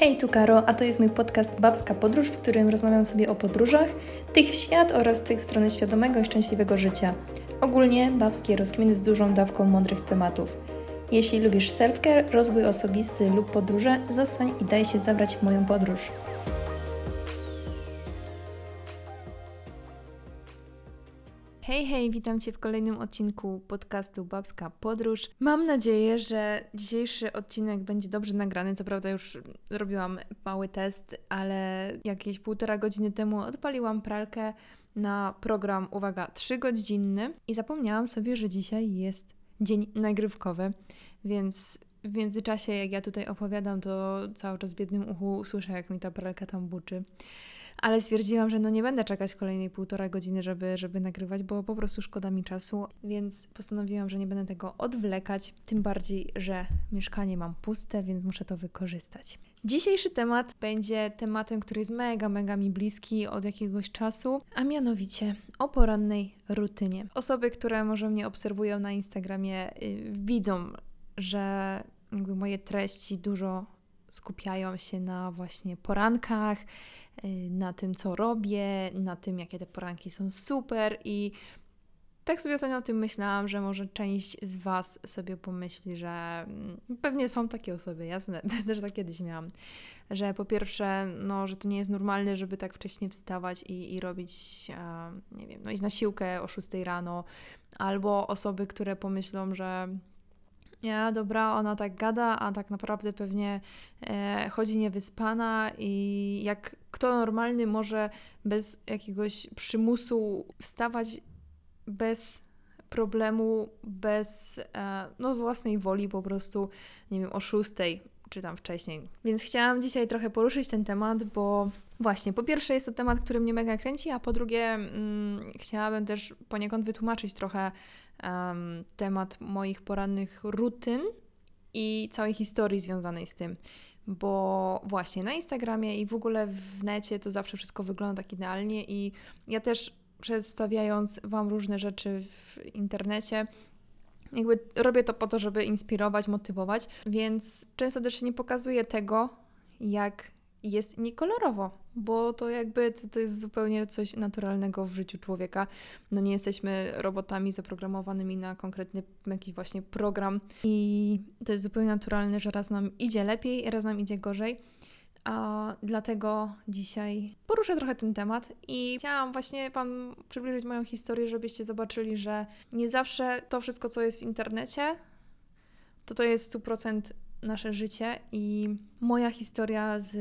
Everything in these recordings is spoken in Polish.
Hej, tu Karo, a to jest mój podcast Babska Podróż, w którym rozmawiam sobie o podróżach, tych w świat oraz tych w stronę świadomego i szczęśliwego życia. Ogólnie babskie rozkminy z dużą dawką mądrych tematów. Jeśli lubisz self-care, rozwój osobisty lub podróże, zostań i daj się zabrać w moją podróż. Hej, hej, witam Cię w kolejnym odcinku podcastu Babska Podróż. Mam nadzieję, że dzisiejszy odcinek będzie dobrze nagrany. Co prawda, już robiłam mały test, ale jakieś półtora godziny temu odpaliłam pralkę na program, uwaga, 3-godzinny i zapomniałam sobie, że dzisiaj jest dzień nagrywkowy, więc w międzyczasie, jak ja tutaj opowiadam, to cały czas w jednym uchu słyszę, jak mi ta pralka tam buczy ale stwierdziłam, że no nie będę czekać kolejnej półtora godziny, żeby, żeby nagrywać, bo po prostu szkoda mi czasu, więc postanowiłam, że nie będę tego odwlekać, tym bardziej, że mieszkanie mam puste, więc muszę to wykorzystać. Dzisiejszy temat będzie tematem, który jest mega, mega mi bliski od jakiegoś czasu, a mianowicie o porannej rutynie. Osoby, które może mnie obserwują na Instagramie, yy, widzą, że jakby moje treści dużo skupiają się na właśnie porankach, na tym, co robię, na tym, jakie te poranki są super i tak sobie ostatnio o tym myślałam, że może część z Was sobie pomyśli, że mm, pewnie są takie osoby, jasne, też tak kiedyś miałam, że po pierwsze, no, że to nie jest normalne, żeby tak wcześnie wstawać i, i robić, nie wiem, no iść na siłkę o 6 rano, albo osoby, które pomyślą, że ja, dobra, ona tak gada, a tak naprawdę pewnie e, chodzi niewyspana i jak kto normalny może bez jakiegoś przymusu wstawać bez problemu, bez e, no, własnej woli po prostu, nie wiem, o szóstej czy tam wcześniej. Więc chciałam dzisiaj trochę poruszyć ten temat, bo właśnie, po pierwsze jest to temat, który mnie mega kręci, a po drugie mm, chciałabym też poniekąd wytłumaczyć trochę um, temat moich porannych rutyn i całej historii związanej z tym. Bo właśnie na Instagramie i w ogóle w necie to zawsze wszystko wygląda tak idealnie, i ja też przedstawiając Wam różne rzeczy w internecie, jakby robię to po to, żeby inspirować, motywować, więc często też nie pokazuję tego, jak jest niekolorowo, bo to jakby to, to, jest zupełnie coś naturalnego w życiu człowieka. No nie jesteśmy robotami zaprogramowanymi na konkretny jakiś właśnie program i to jest zupełnie naturalne, że raz nam idzie lepiej, raz nam idzie gorzej. A dlatego dzisiaj poruszę trochę ten temat i chciałam właśnie Wam przybliżyć moją historię, żebyście zobaczyli, że nie zawsze to wszystko, co jest w internecie, to to jest 100% nasze życie i moja historia z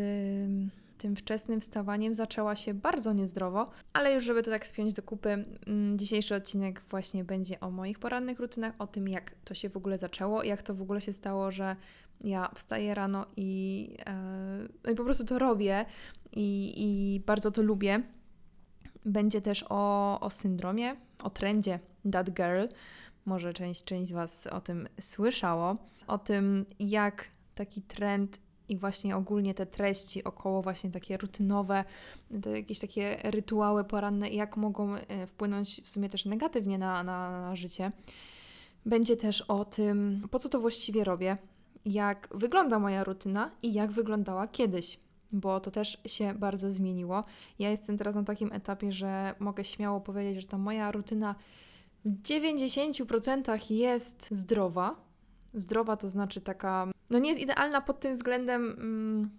tym wczesnym wstawaniem zaczęła się bardzo niezdrowo, ale już żeby to tak spiąć do kupy, mm, dzisiejszy odcinek właśnie będzie o moich porannych rutynach, o tym jak to się w ogóle zaczęło, jak to w ogóle się stało, że ja wstaję rano i, e, no i po prostu to robię i, i bardzo to lubię. Będzie też o, o syndromie, o trendzie That Girl. Może część, część z Was o tym słyszało. O tym, jak taki trend i właśnie ogólnie te treści około właśnie takie rutynowe, te jakieś takie rytuały poranne, jak mogą e, wpłynąć w sumie też negatywnie na, na, na życie. Będzie też o tym, po co to właściwie robię, jak wygląda moja rutyna i jak wyglądała kiedyś, bo to też się bardzo zmieniło. Ja jestem teraz na takim etapie, że mogę śmiało powiedzieć, że ta moja rutyna w 90% jest zdrowa. Zdrowa to znaczy taka, no nie jest idealna pod tym względem, mm,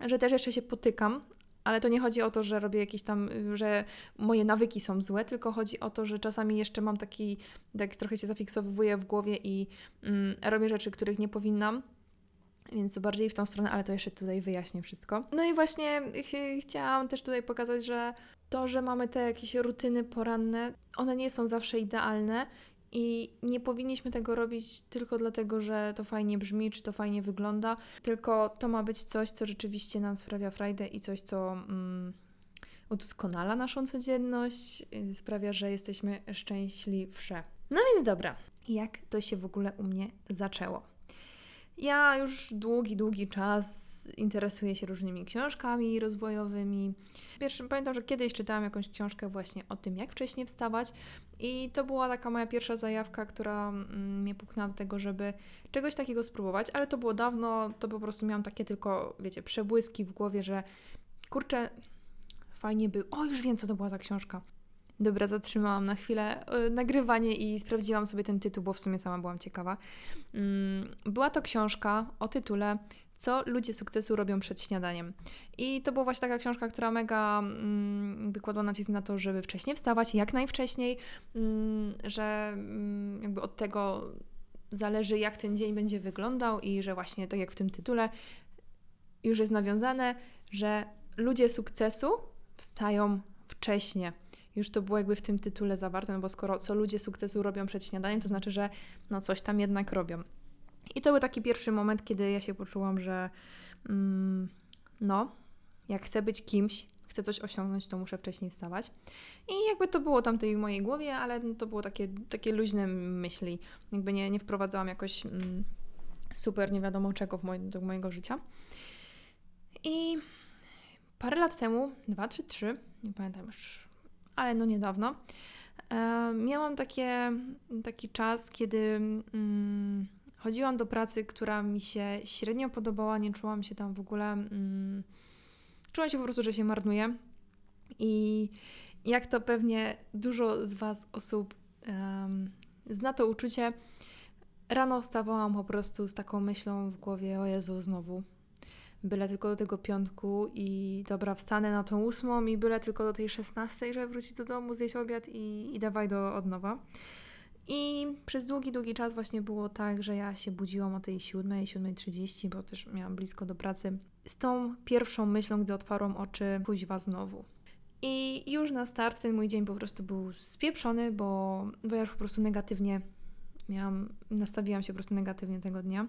że też jeszcze się potykam, ale to nie chodzi o to, że robię jakieś tam, że moje nawyki są złe, tylko chodzi o to, że czasami jeszcze mam taki, tak trochę się zafiksowuję w głowie i mm, robię rzeczy, których nie powinnam. Więc bardziej w tą stronę, ale to jeszcze tutaj wyjaśnię wszystko. No i właśnie ch chciałam też tutaj pokazać, że to, że mamy te jakieś rutyny poranne, one nie są zawsze idealne i nie powinniśmy tego robić tylko dlatego, że to fajnie brzmi, czy to fajnie wygląda, tylko to ma być coś, co rzeczywiście nam sprawia frajdę i coś, co mm, udoskonala naszą codzienność, y, sprawia, że jesteśmy szczęśliwsze. No więc dobra, jak to się w ogóle u mnie zaczęło? Ja już długi, długi czas interesuję się różnymi książkami rozwojowymi. Pierwszy, pamiętam, że kiedyś czytałam jakąś książkę właśnie o tym, jak wcześniej wstawać, i to była taka moja pierwsza zajawka, która mm, mnie puknęła do tego, żeby czegoś takiego spróbować, ale to było dawno, to po prostu miałam takie tylko, wiecie, przebłyski w głowie, że kurczę, fajnie by. O, już wiem, co to była ta książka. Dobra, zatrzymałam na chwilę y, nagrywanie i sprawdziłam sobie ten tytuł, bo w sumie sama byłam ciekawa. Mm, była to książka o tytule Co ludzie sukcesu robią przed śniadaniem. I to była właśnie taka książka, która mega mm, wykładła nacisk na to, żeby wcześniej wstawać, jak najwcześniej, mm, że mm, jakby od tego zależy, jak ten dzień będzie wyglądał i że właśnie tak jak w tym tytule już jest nawiązane, że ludzie sukcesu wstają wcześnie. Już to było jakby w tym tytule zawarte, no bo skoro co ludzie sukcesu robią przed śniadaniem, to znaczy, że no coś tam jednak robią. I to był taki pierwszy moment, kiedy ja się poczułam, że mm, no, jak chcę być kimś, chcę coś osiągnąć, to muszę wcześniej wstawać. I jakby to było tam w mojej głowie, ale to było takie, takie luźne myśli. Jakby nie, nie wprowadzałam jakoś mm, super nie wiadomo czego w do mojego życia. I parę lat temu, dwa czy trzy, nie pamiętam już, ale no niedawno, e, miałam takie, taki czas, kiedy mm, chodziłam do pracy, która mi się średnio podobała, nie czułam się tam w ogóle, mm, czułam się po prostu, że się marnuje. I jak to pewnie dużo z Was osób um, zna to uczucie, rano wstawałam po prostu z taką myślą w głowie, o Jezu, znowu, byle tylko do tego piątku i dobra, wstanę na tą ósmą i byle tylko do tej szesnastej, żeby wrócić do domu, zjeść obiad i, i dawaj do od nowa. I przez długi, długi czas właśnie było tak, że ja się budziłam o tej siódmej, siódmej trzydzieści, bo też miałam blisko do pracy, z tą pierwszą myślą, gdy otwarłam oczy, kuźwa znowu. I już na start ten mój dzień po prostu był spieprzony, bo, bo ja już po prostu negatywnie miałam, nastawiłam się po prostu negatywnie tego dnia.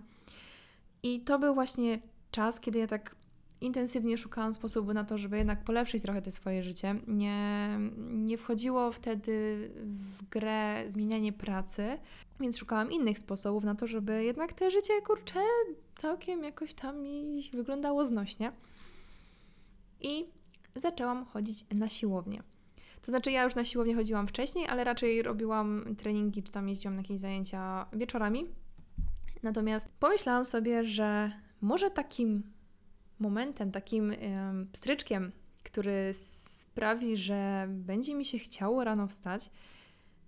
I to był właśnie czas, kiedy ja tak intensywnie szukałam sposobu na to, żeby jednak polepszyć trochę te swoje życie. Nie, nie wchodziło wtedy w grę zmienianie pracy, więc szukałam innych sposobów na to, żeby jednak te życie, kurcze, całkiem jakoś tam mi wyglądało znośnie. I zaczęłam chodzić na siłownię. To znaczy, ja już na siłownię chodziłam wcześniej, ale raczej robiłam treningi, czy tam jeździłam na jakieś zajęcia wieczorami. Natomiast pomyślałam sobie, że może takim momentem, takim pstryczkiem, który sprawi, że będzie mi się chciało rano wstać,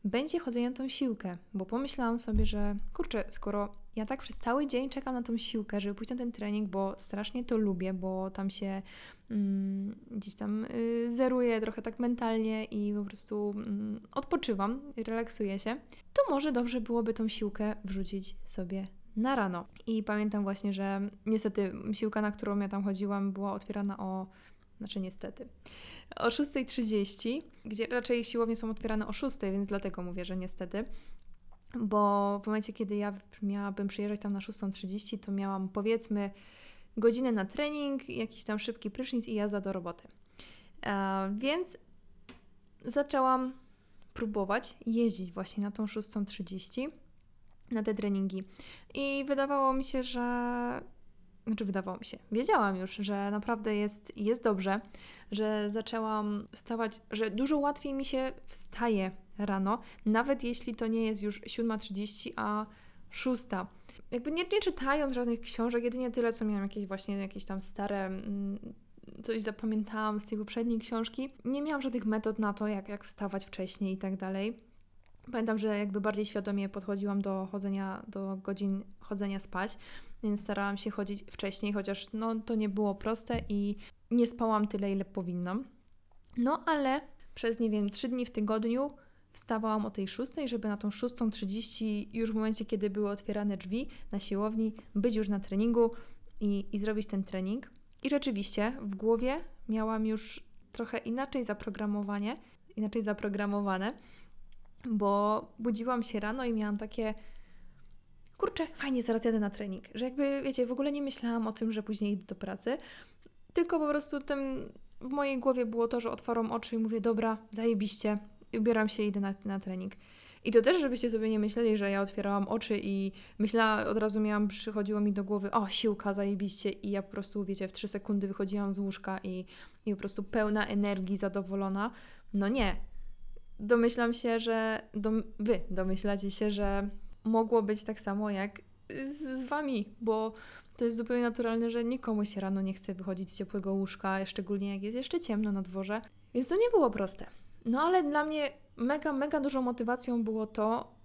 będzie chodzenie na tą siłkę, bo pomyślałam sobie, że kurczę, skoro ja tak przez cały dzień czekam na tą siłkę, żeby pójść na ten trening, bo strasznie to lubię, bo tam się mm, gdzieś tam y, zeruję trochę tak mentalnie i po prostu mm, odpoczywam, relaksuję się, to może dobrze byłoby tą siłkę wrzucić sobie na rano. I pamiętam właśnie, że niestety siłka, na którą ja tam chodziłam, była otwierana o, znaczy niestety, o 6.30, gdzie raczej siłownie są otwierane o 6, więc dlatego mówię, że niestety. Bo w momencie, kiedy ja miałabym przyjeżdżać tam na 6.30, to miałam powiedzmy godzinę na trening, jakiś tam szybki prysznic i jazda do roboty. E, więc zaczęłam próbować jeździć właśnie na tą 6.30 na te treningi. I wydawało mi się, że. Znaczy, wydawało mi się, wiedziałam już, że naprawdę jest, jest dobrze, że zaczęłam wstawać, że dużo łatwiej mi się wstaje rano, nawet jeśli to nie jest już 7.30, a 6. Jakby nie, nie czytając żadnych książek, jedynie tyle, co miałam jakieś właśnie jakieś tam stare mm, coś zapamiętałam z tej poprzedniej książki. Nie miałam żadnych metod na to, jak, jak wstawać wcześniej i tak dalej. Pamiętam, że jakby bardziej świadomie podchodziłam do chodzenia, do godzin chodzenia spać, więc starałam się chodzić wcześniej, chociaż no, to nie było proste i nie spałam tyle, ile powinnam. No ale przez, nie wiem, trzy dni w tygodniu wstawałam o tej szóstej, żeby na tą 6.30 już w momencie, kiedy były otwierane drzwi na siłowni, być już na treningu i, i zrobić ten trening. I rzeczywiście w głowie miałam już trochę inaczej zaprogramowanie, inaczej zaprogramowane, bo budziłam się rano i miałam takie kurczę, fajnie, zaraz jadę na trening. Że jakby, wiecie, w ogóle nie myślałam o tym, że później idę do pracy, tylko po prostu tym w mojej głowie było to, że otworzą oczy i mówię, dobra, zajebiście, ubieram się i idę na, na trening. I to też, żebyście sobie nie myśleli, że ja otwierałam oczy i myślała, od razu miałam, przychodziło mi do głowy, o, siłka, zajebiście. I ja po prostu, wiecie, w trzy sekundy wychodziłam z łóżka i, i po prostu pełna energii, zadowolona. No nie. Domyślam się, że dom, wy domyślacie się, że mogło być tak samo jak z, z wami, bo to jest zupełnie naturalne, że nikomu się rano nie chce wychodzić z ciepłego łóżka, szczególnie jak jest jeszcze ciemno na dworze. Więc to nie było proste. No ale dla mnie mega, mega dużą motywacją było to,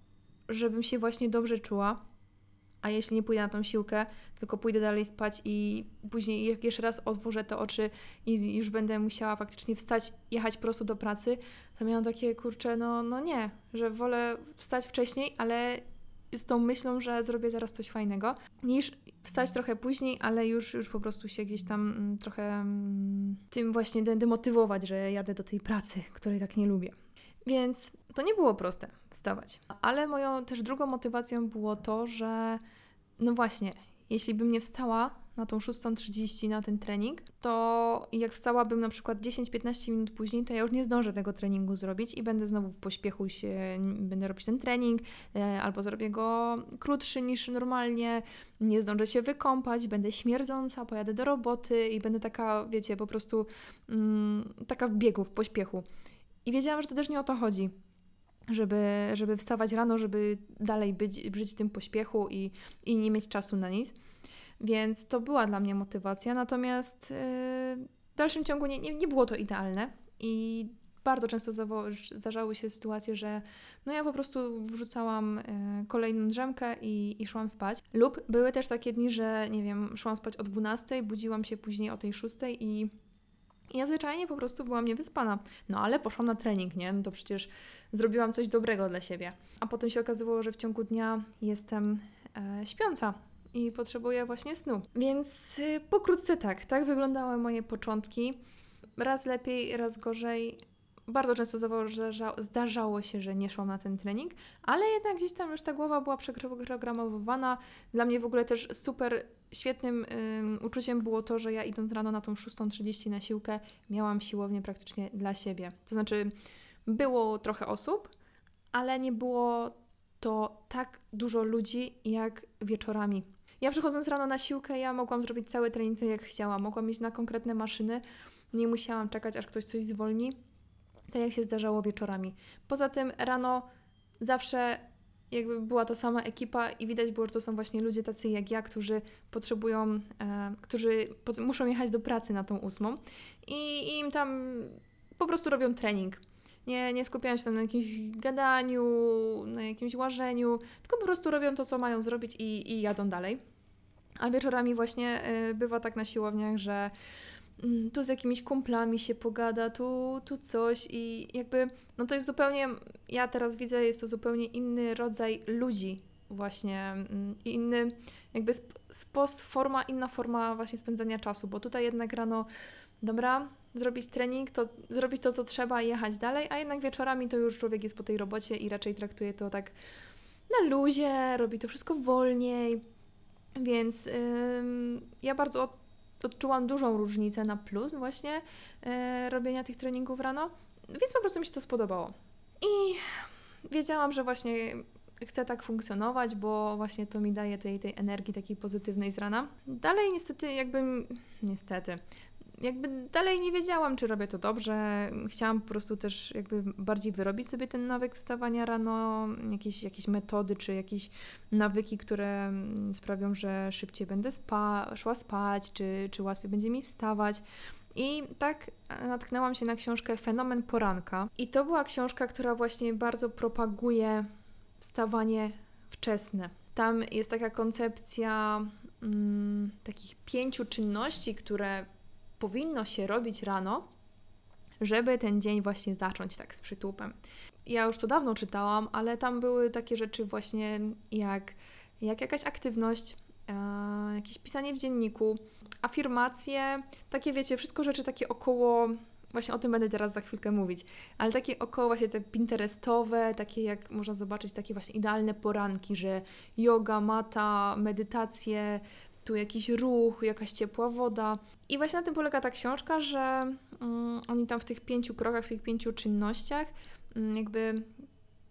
żebym się właśnie dobrze czuła. A jeśli nie pójdę na tą siłkę, tylko pójdę dalej spać i później jak jeszcze raz otworzę te oczy i już będę musiała faktycznie wstać, jechać prosto do pracy, to miałam takie kurcze, no, no nie, że wolę wstać wcześniej, ale z tą myślą, że zrobię zaraz coś fajnego, niż wstać trochę później, ale już, już po prostu się gdzieś tam mm, trochę mm, tym właśnie demotywować, że jadę do tej pracy, której tak nie lubię. Więc to nie było proste wstawać. Ale moją też drugą motywacją było to, że no właśnie, jeśli bym nie wstała na tą 6.30 na ten trening, to jak wstałabym na przykład 10-15 minut później, to ja już nie zdążę tego treningu zrobić i będę znowu w pośpiechu się, będę robić ten trening, e, albo zrobię go krótszy niż normalnie, nie zdążę się wykąpać, będę śmierdząca, pojadę do roboty i będę taka, wiecie, po prostu mm, taka w biegu, w pośpiechu. I wiedziałam, że to też nie o to chodzi żeby, żeby wstawać rano, żeby dalej być, żyć w tym pośpiechu i, i nie mieć czasu na nic. Więc to była dla mnie motywacja, natomiast yy, w dalszym ciągu nie, nie, nie było to idealne i bardzo często zdarzały się sytuacje, że no ja po prostu wrzucałam y, kolejną drzemkę i, i szłam spać. Lub były też takie dni, że nie wiem, szłam spać o 12, budziłam się później o tej 6 i ja zwyczajnie po prostu byłam niewyspana. No ale poszłam na trening, nie? No to przecież zrobiłam coś dobrego dla siebie. A potem się okazywało, że w ciągu dnia jestem e, śpiąca i potrzebuję właśnie snu. Więc y, pokrótce tak, tak wyglądały moje początki. Raz lepiej, raz gorzej. Bardzo często zdarzało się, że nie szłam na ten trening, ale jednak gdzieś tam już ta głowa była przeprogramowana. Dla mnie w ogóle też super świetnym uczuciem było to, że ja idąc rano na tą 6.30 na siłkę, miałam siłownię praktycznie dla siebie. To znaczy, było trochę osób, ale nie było to tak dużo ludzi jak wieczorami. Ja przychodząc rano na siłkę, ja mogłam zrobić cały trening jak chciałam. Mogłam iść na konkretne maszyny, nie musiałam czekać, aż ktoś coś zwolni, tak jak się zdarzało wieczorami. Poza tym rano zawsze jakby była ta sama ekipa i widać było, że to są właśnie ludzie tacy jak ja, którzy potrzebują, e, którzy muszą jechać do pracy na tą ósmą i, i im tam po prostu robią trening. Nie, nie skupiają się tam na jakimś gadaniu, na jakimś łażeniu, tylko po prostu robią to, co mają zrobić i, i jadą dalej. A wieczorami właśnie y, bywa tak na siłowniach, że tu z jakimiś kumplami się pogada, tu, tu coś i jakby, no to jest zupełnie, ja teraz widzę, jest to zupełnie inny rodzaj ludzi właśnie, y, inny jakby sp forma, inna forma właśnie spędzania czasu, bo tutaj jednak rano, dobra, zrobić trening, to zrobić to, co trzeba i jechać dalej, a jednak wieczorami to już człowiek jest po tej robocie i raczej traktuje to tak na luzie, robi to wszystko wolniej, więc ym, ja bardzo od, odczułam dużą różnicę na plus właśnie yy, robienia tych treningów rano, więc po prostu mi się to spodobało. I wiedziałam, że właśnie chcę tak funkcjonować, bo właśnie to mi daje tej, tej energii takiej pozytywnej z rana. Dalej niestety jakbym, niestety, jakby dalej nie wiedziałam, czy robię to dobrze. Chciałam po prostu też jakby bardziej wyrobić sobie ten nawyk wstawania rano, jakieś, jakieś metody, czy jakieś nawyki, które sprawią, że szybciej będę spa szła spać, czy, czy łatwiej będzie mi wstawać. I tak natknęłam się na książkę Fenomen Poranka. I to była książka, która właśnie bardzo propaguje wstawanie wczesne. Tam jest taka koncepcja mm, takich pięciu czynności, które powinno się robić rano, żeby ten dzień właśnie zacząć tak z przytupem. Ja już to dawno czytałam, ale tam były takie rzeczy właśnie jak, jak jakaś aktywność, e, jakieś pisanie w dzienniku, afirmacje, takie wiecie, wszystko rzeczy takie około Właśnie o tym będę teraz za chwilkę mówić. Ale takie około właśnie te pinterestowe, takie jak można zobaczyć, takie właśnie idealne poranki, że yoga, mata, medytacje, tu jakiś ruch, jakaś ciepła woda. I właśnie na tym polega ta książka, że um, oni tam w tych pięciu krokach, w tych pięciu czynnościach um, jakby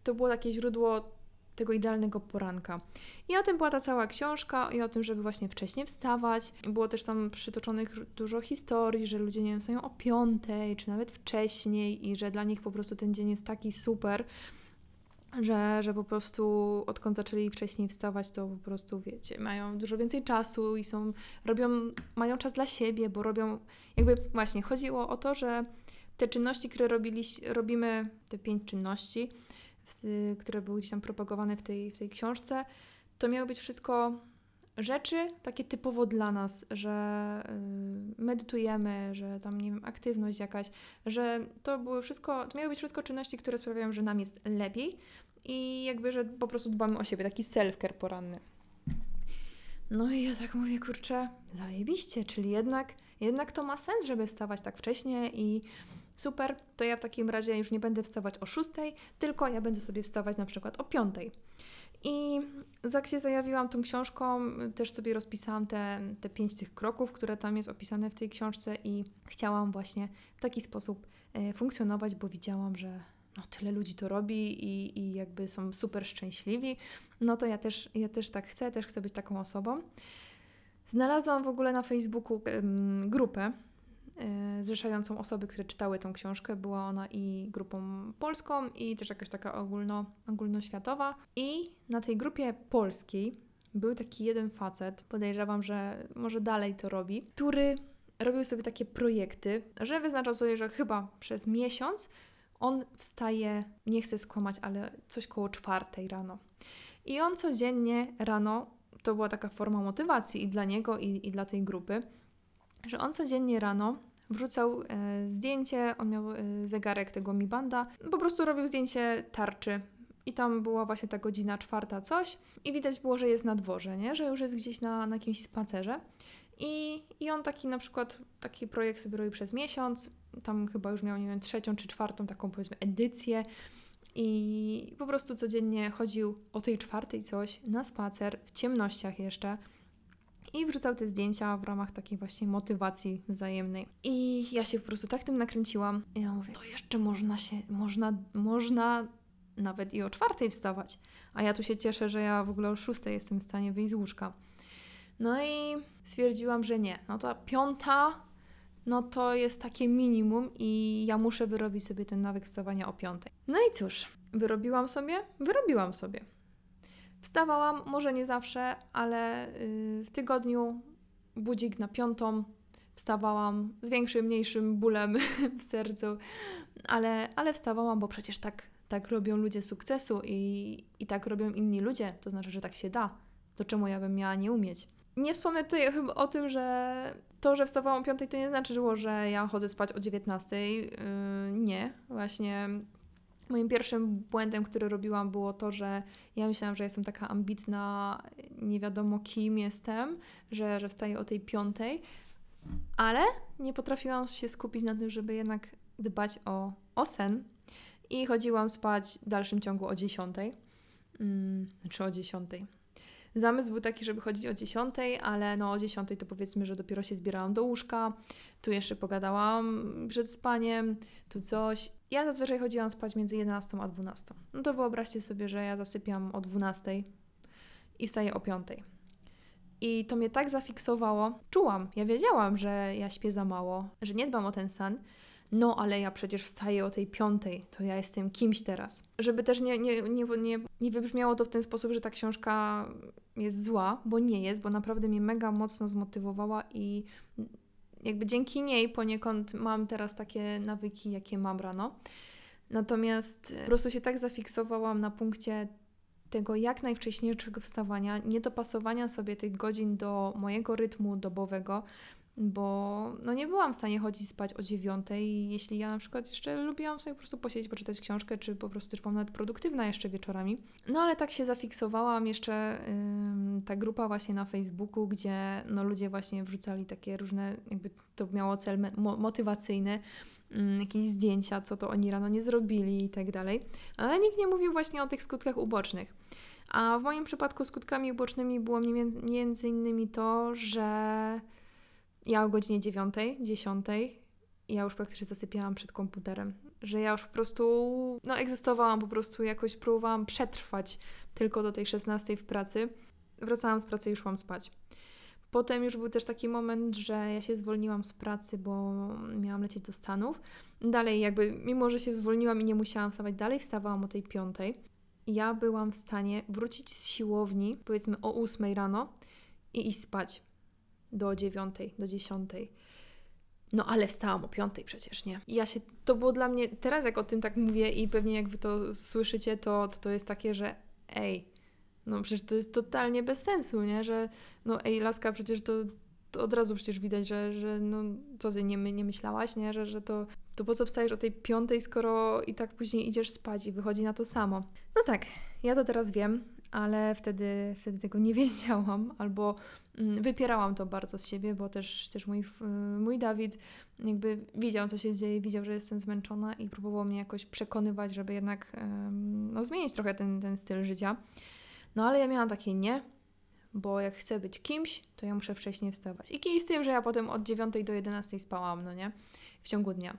to było takie źródło tego idealnego poranka. I o tym była ta cała książka i o tym, żeby właśnie wcześniej wstawać. Było też tam przytoczonych dużo historii, że ludzie nie wiem, wstają o piątej, czy nawet wcześniej i że dla nich po prostu ten dzień jest taki super, że, że po prostu odkąd zaczęli wcześniej wstawać, to po prostu wiecie, mają dużo więcej czasu i są, robią, mają czas dla siebie, bo robią, jakby właśnie chodziło o to, że te czynności, które robili, robimy, te pięć czynności, które były gdzieś tam propagowane w tej, w tej książce, to miały być wszystko rzeczy takie typowo dla nas, że y, medytujemy, że tam, nie wiem, aktywność jakaś, że to były wszystko, to miały być wszystko czynności, które sprawiają, że nam jest lepiej i jakby, że po prostu dbamy o siebie, taki self-care poranny. No i ja tak mówię, kurczę, zajebiście, czyli jednak, jednak to ma sens, żeby wstawać tak wcześnie i super, to ja w takim razie już nie będę wstawać o 6, tylko ja będę sobie wstawać na przykład o 5. I jak się zajawiłam tą książką, też sobie rozpisałam te, te pięć tych kroków, które tam jest opisane w tej książce i chciałam właśnie w taki sposób e, funkcjonować, bo widziałam, że no, tyle ludzi to robi i, i jakby są super szczęśliwi, no to ja też, ja też tak chcę, też chcę być taką osobą. Znalazłam w ogóle na Facebooku grupę, zrzeszającą osoby, które czytały tą książkę. Była ona i grupą polską, i też jakaś taka ogólno, ogólnoświatowa. I na tej grupie polskiej był taki jeden facet, podejrzewam, że może dalej to robi, który robił sobie takie projekty, że wyznaczał sobie, że chyba przez miesiąc on wstaje, nie chcę skłamać, ale coś koło czwartej rano. I on codziennie rano, to była taka forma motywacji i dla niego, i, i dla tej grupy, że on codziennie rano wrzucał e, zdjęcie, on miał e, zegarek tego Mi Banda, po prostu robił zdjęcie tarczy. I tam była właśnie ta godzina czwarta coś. I widać było, że jest na dworze, nie? że już jest gdzieś na, na jakimś spacerze. I, I on taki na przykład, taki projekt sobie robił przez miesiąc, tam chyba już miał, nie wiem, trzecią czy czwartą taką powiedzmy edycję. I po prostu codziennie chodził o tej czwartej coś na spacer, w ciemnościach jeszcze, i wrzucał te zdjęcia w ramach takiej właśnie motywacji wzajemnej. I ja się po prostu tak tym nakręciłam. I ja mówię, to jeszcze można się, można, można nawet i o czwartej wstawać. A ja tu się cieszę, że ja w ogóle o szóstej jestem w stanie wyjść z łóżka. No i stwierdziłam, że nie. No to piąta, no to jest takie minimum i ja muszę wyrobić sobie ten nawyk wstawania o piątej. No i cóż, wyrobiłam sobie? Wyrobiłam sobie. Wstawałam, może nie zawsze, ale y, w tygodniu budzik na piątą wstawałam z większym, mniejszym bólem w sercu, ale, ale wstawałam, bo przecież tak, tak robią ludzie sukcesu i, i tak robią inni ludzie, to znaczy, że tak się da. To czemu ja bym miała nie umieć? Nie wspomnę tutaj chyba o tym, że to, że wstawałam o 5 to nie znaczyło, że ja chodzę spać o 19. Yy, nie, właśnie Moim pierwszym błędem, który robiłam, było to, że ja myślałam, że jestem taka ambitna, nie wiadomo kim jestem, że, że wstaję o tej piątej, ale nie potrafiłam się skupić na tym, żeby jednak dbać o, o sen i chodziłam spać w dalszym ciągu o dziesiątej, hmm, czy o dziesiątej. Zamysł był taki, żeby chodzić o 10, ale no o 10 to powiedzmy, że dopiero się zbierałam do łóżka, tu jeszcze pogadałam przed spaniem, tu coś. Ja zazwyczaj chodziłam spać między 11 a 12. No to wyobraźcie sobie, że ja zasypiam o 12 i wstaję o 5. I to mnie tak zafiksowało. Czułam, ja wiedziałam, że ja śpię za mało, że nie dbam o ten sen, no ale ja przecież wstaję o tej piątej, to ja jestem kimś teraz. Żeby też nie, nie, nie, nie, nie wybrzmiało to w ten sposób, że ta książka jest zła, bo nie jest, bo naprawdę mnie mega mocno zmotywowała i jakby dzięki niej poniekąd mam teraz takie nawyki, jakie mam rano. Natomiast po prostu się tak zafiksowałam na punkcie tego jak najwcześniejszego wstawania, nie dopasowania sobie tych godzin do mojego rytmu dobowego, bo no nie byłam w stanie chodzić spać o dziewiątej, jeśli ja na przykład jeszcze lubiłam sobie po prostu posiedzieć, poczytać książkę, czy po prostu też byłam nawet produktywna jeszcze wieczorami. No ale tak się zafiksowałam jeszcze ym, ta grupa właśnie na Facebooku, gdzie no ludzie właśnie wrzucali takie różne, jakby to miało cel mo motywacyjny, jakieś zdjęcia, co to oni rano nie zrobili i tak dalej. Ale nikt nie mówił właśnie o tych skutkach ubocznych. A w moim przypadku skutkami ubocznymi było między innymi to, że ja o godzinie 9, 10 ja już praktycznie zasypiałam przed komputerem. że ja już po prostu, no egzystowałam, po prostu jakoś próbowałam przetrwać tylko do tej 16 w pracy. Wracałam z pracy i szłam spać. Potem już był też taki moment, że ja się zwolniłam z pracy, bo miałam lecieć do Stanów. Dalej jakby, mimo że się zwolniłam i nie musiałam wstawać dalej, wstawałam o tej piątej. Ja byłam w stanie wrócić z siłowni, powiedzmy o 8 rano i iść spać do 9, do 10. No ale wstałam o 5 przecież, nie? I ja się, to było dla mnie, teraz jak o tym tak mówię i pewnie jak Wy to słyszycie, to to, to jest takie, że ej, no przecież to jest totalnie bez sensu, nie? Że no ej, laska, przecież to, to od razu przecież widać, że, że no co ty nie, nie myślałaś, nie? Że, że to, to po co wstajesz o tej piątej, skoro i tak później idziesz spać i wychodzi na to samo. No tak, ja to teraz wiem, ale wtedy, wtedy tego nie wiedziałam, albo wypierałam to bardzo z siebie, bo też, też mój, mój Dawid jakby widział, co się dzieje, widział, że jestem zmęczona i próbował mnie jakoś przekonywać, żeby jednak no, zmienić trochę ten, ten styl życia. No ale ja miałam takie nie, bo jak chcę być kimś, to ja muszę wcześniej wstawać. I kij z tym, że ja potem od 9 do 11 spałam, no nie? W ciągu dnia.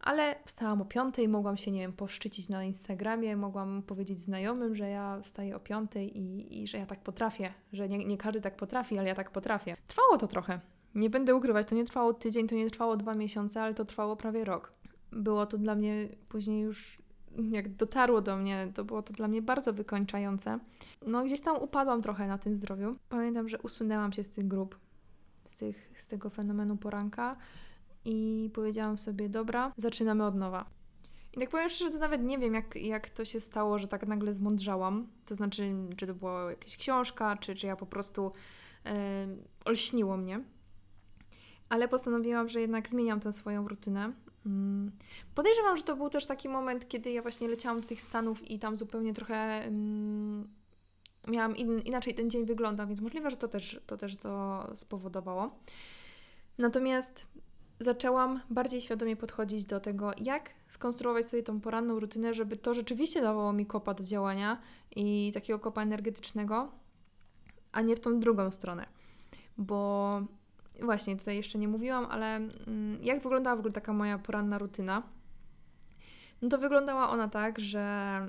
Ale wstałam o 5, mogłam się, nie wiem, poszczycić na Instagramie, mogłam powiedzieć znajomym, że ja wstaję o 5 i, i że ja tak potrafię, że nie, nie każdy tak potrafi, ale ja tak potrafię. Trwało to trochę. Nie będę ukrywać, to nie trwało tydzień, to nie trwało dwa miesiące, ale to trwało prawie rok. Było to dla mnie później już jak dotarło do mnie, to było to dla mnie bardzo wykończające. No gdzieś tam upadłam trochę na tym zdrowiu. Pamiętam, że usunęłam się z tych grup, z, tych, z tego fenomenu poranka i powiedziałam sobie, dobra, zaczynamy od nowa. I tak powiem szczerze, to nawet nie wiem, jak, jak to się stało, że tak nagle zmądrzałam. To znaczy, czy to była jakaś książka, czy, czy ja po prostu yy, olśniło mnie. Ale postanowiłam, że jednak zmieniam tę swoją rutynę Mm. Podejrzewam, że to był też taki moment, kiedy ja właśnie leciałam do tych Stanów i tam zupełnie trochę um, miałam in, inaczej ten dzień wyglądał, więc możliwe, że to też, to też to spowodowało. Natomiast zaczęłam bardziej świadomie podchodzić do tego, jak skonstruować sobie tą poranną rutynę, żeby to rzeczywiście dawało mi kopa do działania i takiego kopa energetycznego, a nie w tą drugą stronę. Bo właśnie tutaj jeszcze nie mówiłam, ale mm, jak wyglądała w ogóle taka moja poranna rutyna? No to wyglądała ona tak, że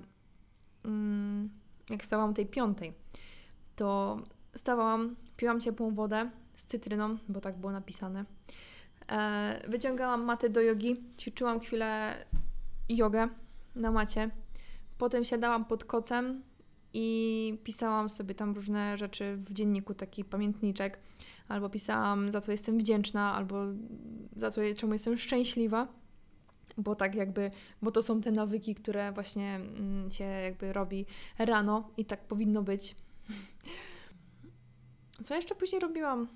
mm, jak stałam tej piątej, to stawałam, piłam ciepłą wodę z cytryną, bo tak było napisane. E, wyciągałam matę do jogi, ćwiczyłam chwilę jogę na macie. Potem siadałam pod kocem i pisałam sobie tam różne rzeczy w dzienniku, taki pamiętniczek albo pisałam, za co jestem wdzięczna, albo za co, czemu jestem szczęśliwa. Bo tak jakby, bo to są te nawyki, które właśnie mm, się jakby robi rano i tak powinno być. Co jeszcze później robiłam?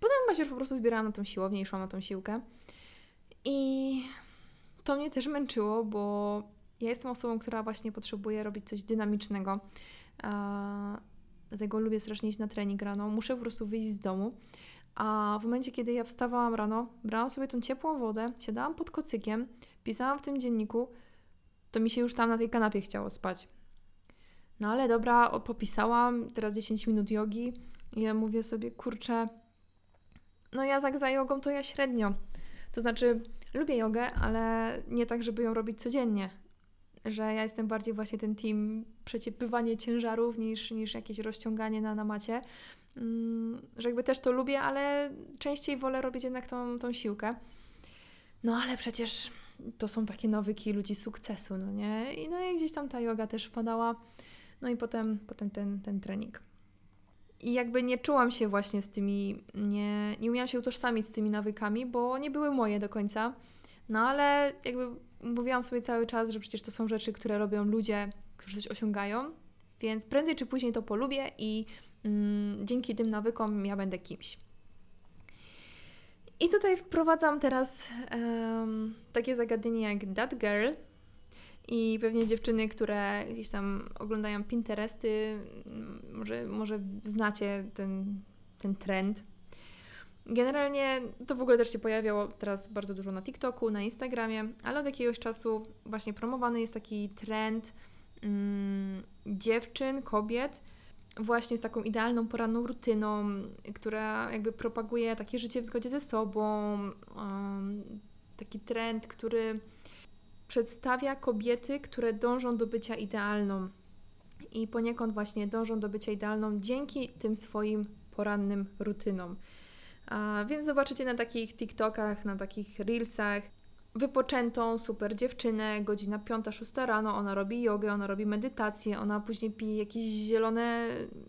Potem chyba już po prostu zbierałam na tą siłownię i szłam na tą siłkę. I to mnie też męczyło, bo ja jestem osobą, która właśnie potrzebuje robić coś dynamicznego. Dlatego lubię strasznie iść na trening rano. Muszę po prostu wyjść z domu. A w momencie, kiedy ja wstawałam rano, brałam sobie tą ciepłą wodę, siadałam pod kocykiem, pisałam w tym dzienniku, to mi się już tam na tej kanapie chciało spać. No ale dobra, popisałam, teraz 10 minut jogi i ja mówię sobie, kurczę, no ja tak za jogą to ja średnio. To znaczy, lubię jogę, ale nie tak, żeby ją robić codziennie że ja jestem bardziej właśnie ten team przeciepywanie ciężarów niż, niż jakieś rozciąganie na, na macie. Mm, że jakby też to lubię, ale częściej wolę robić jednak tą, tą siłkę. No ale przecież to są takie nawyki ludzi sukcesu, no nie? I, no i gdzieś tam ta yoga też wpadała. No i potem, potem ten, ten trening. I jakby nie czułam się właśnie z tymi, nie, nie umiałam się utożsamić z tymi nawykami, bo nie były moje do końca. No ale jakby mówiłam sobie cały czas, że przecież to są rzeczy, które robią ludzie, którzy coś osiągają, więc prędzej czy później to polubię i mm, dzięki tym nawykom ja będę kimś. I tutaj wprowadzam teraz um, takie zagadnienie jak That Girl. I pewnie dziewczyny, które gdzieś tam oglądają Pinteresty, może, może znacie ten, ten trend Generalnie to w ogóle też się pojawiało teraz bardzo dużo na TikToku, na Instagramie, ale od jakiegoś czasu właśnie promowany jest taki trend mm, dziewczyn, kobiet, właśnie z taką idealną poranną rutyną, która jakby propaguje takie życie w zgodzie ze sobą. Um, taki trend, który przedstawia kobiety, które dążą do bycia idealną i poniekąd właśnie dążą do bycia idealną dzięki tym swoim porannym rutynom. A więc zobaczycie na takich TikTokach, na takich Reelsach wypoczętą, super dziewczynę, godzina 5-6 rano, ona robi jogę, ona robi medytację, ona później pije jakieś zielone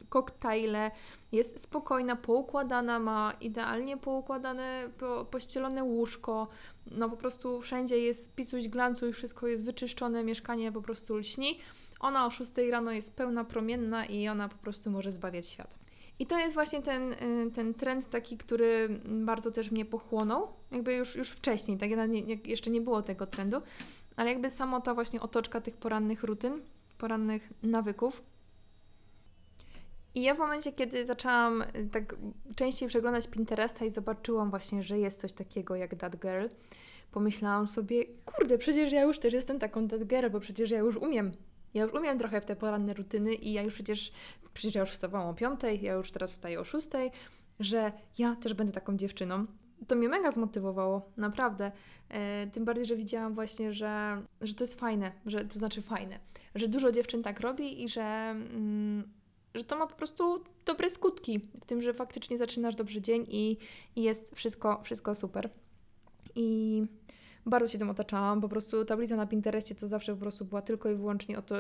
koktajle, jest spokojna, poukładana, ma idealnie poukładane, po, pościelone łóżko, no po prostu wszędzie jest pisuś, glancuj, wszystko jest wyczyszczone, mieszkanie po prostu lśni. Ona o 6 rano jest pełna, promienna i ona po prostu może zbawiać świat. I to jest właśnie ten, y, ten trend taki, który bardzo też mnie pochłonął, jakby już, już wcześniej, tak? Jeszcze nie było tego trendu, ale jakby samo ta właśnie otoczka tych porannych rutyn, porannych nawyków. I ja w momencie, kiedy zaczęłam y, tak częściej przeglądać Pinteresta i zobaczyłam właśnie, że jest coś takiego jak That Girl, pomyślałam sobie, kurde, przecież ja już też jestem taką That Girl, bo przecież ja już umiem ja już umiem trochę w te poranne rutyny i ja już przecież, przecież ja już wstawałam o piątej, ja już teraz wstaję o szóstej, że ja też będę taką dziewczyną. To mnie mega zmotywowało, naprawdę. E, tym bardziej, że widziałam właśnie, że, że to jest fajne, że to znaczy fajne, że dużo dziewczyn tak robi i że, mm, że to ma po prostu dobre skutki w tym, że faktycznie zaczynasz dobrze dzień i, i jest wszystko, wszystko super. I bardzo się tym otaczałam. Po prostu tablica na Pinterestie to zawsze po prostu była tylko i wyłącznie o to,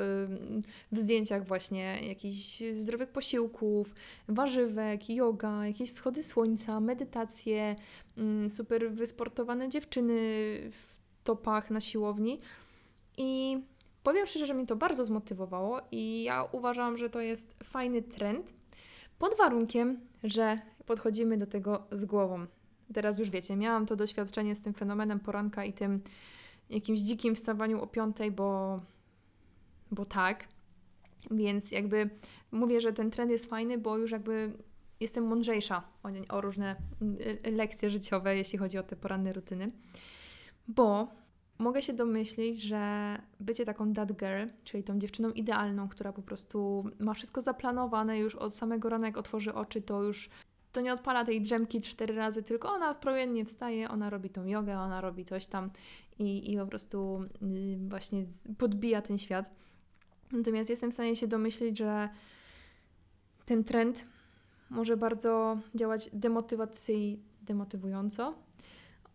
w zdjęciach właśnie jakichś zdrowych posiłków, warzywek, yoga, jakieś schody słońca, medytacje, mm, super wysportowane dziewczyny w topach na siłowni. I powiem szczerze, że mnie to bardzo zmotywowało i ja uważam, że to jest fajny trend, pod warunkiem, że podchodzimy do tego z głową teraz już wiecie, miałam to doświadczenie z tym fenomenem poranka i tym jakimś dzikim wstawaniu o piątej, bo, bo tak. Więc jakby mówię, że ten trend jest fajny, bo już jakby jestem mądrzejsza o, o różne lekcje życiowe, jeśli chodzi o te poranne rutyny. Bo mogę się domyślić, że bycie taką that girl, czyli tą dziewczyną idealną, która po prostu ma wszystko zaplanowane już od samego rana, jak otworzy oczy, to już to nie odpala tej drzemki cztery razy, tylko ona promiennie wstaje, ona robi tą jogę, ona robi coś tam i, i po prostu y, właśnie podbija ten świat. Natomiast jestem w stanie się domyślić, że ten trend może bardzo działać demotywacyjnie, demotywująco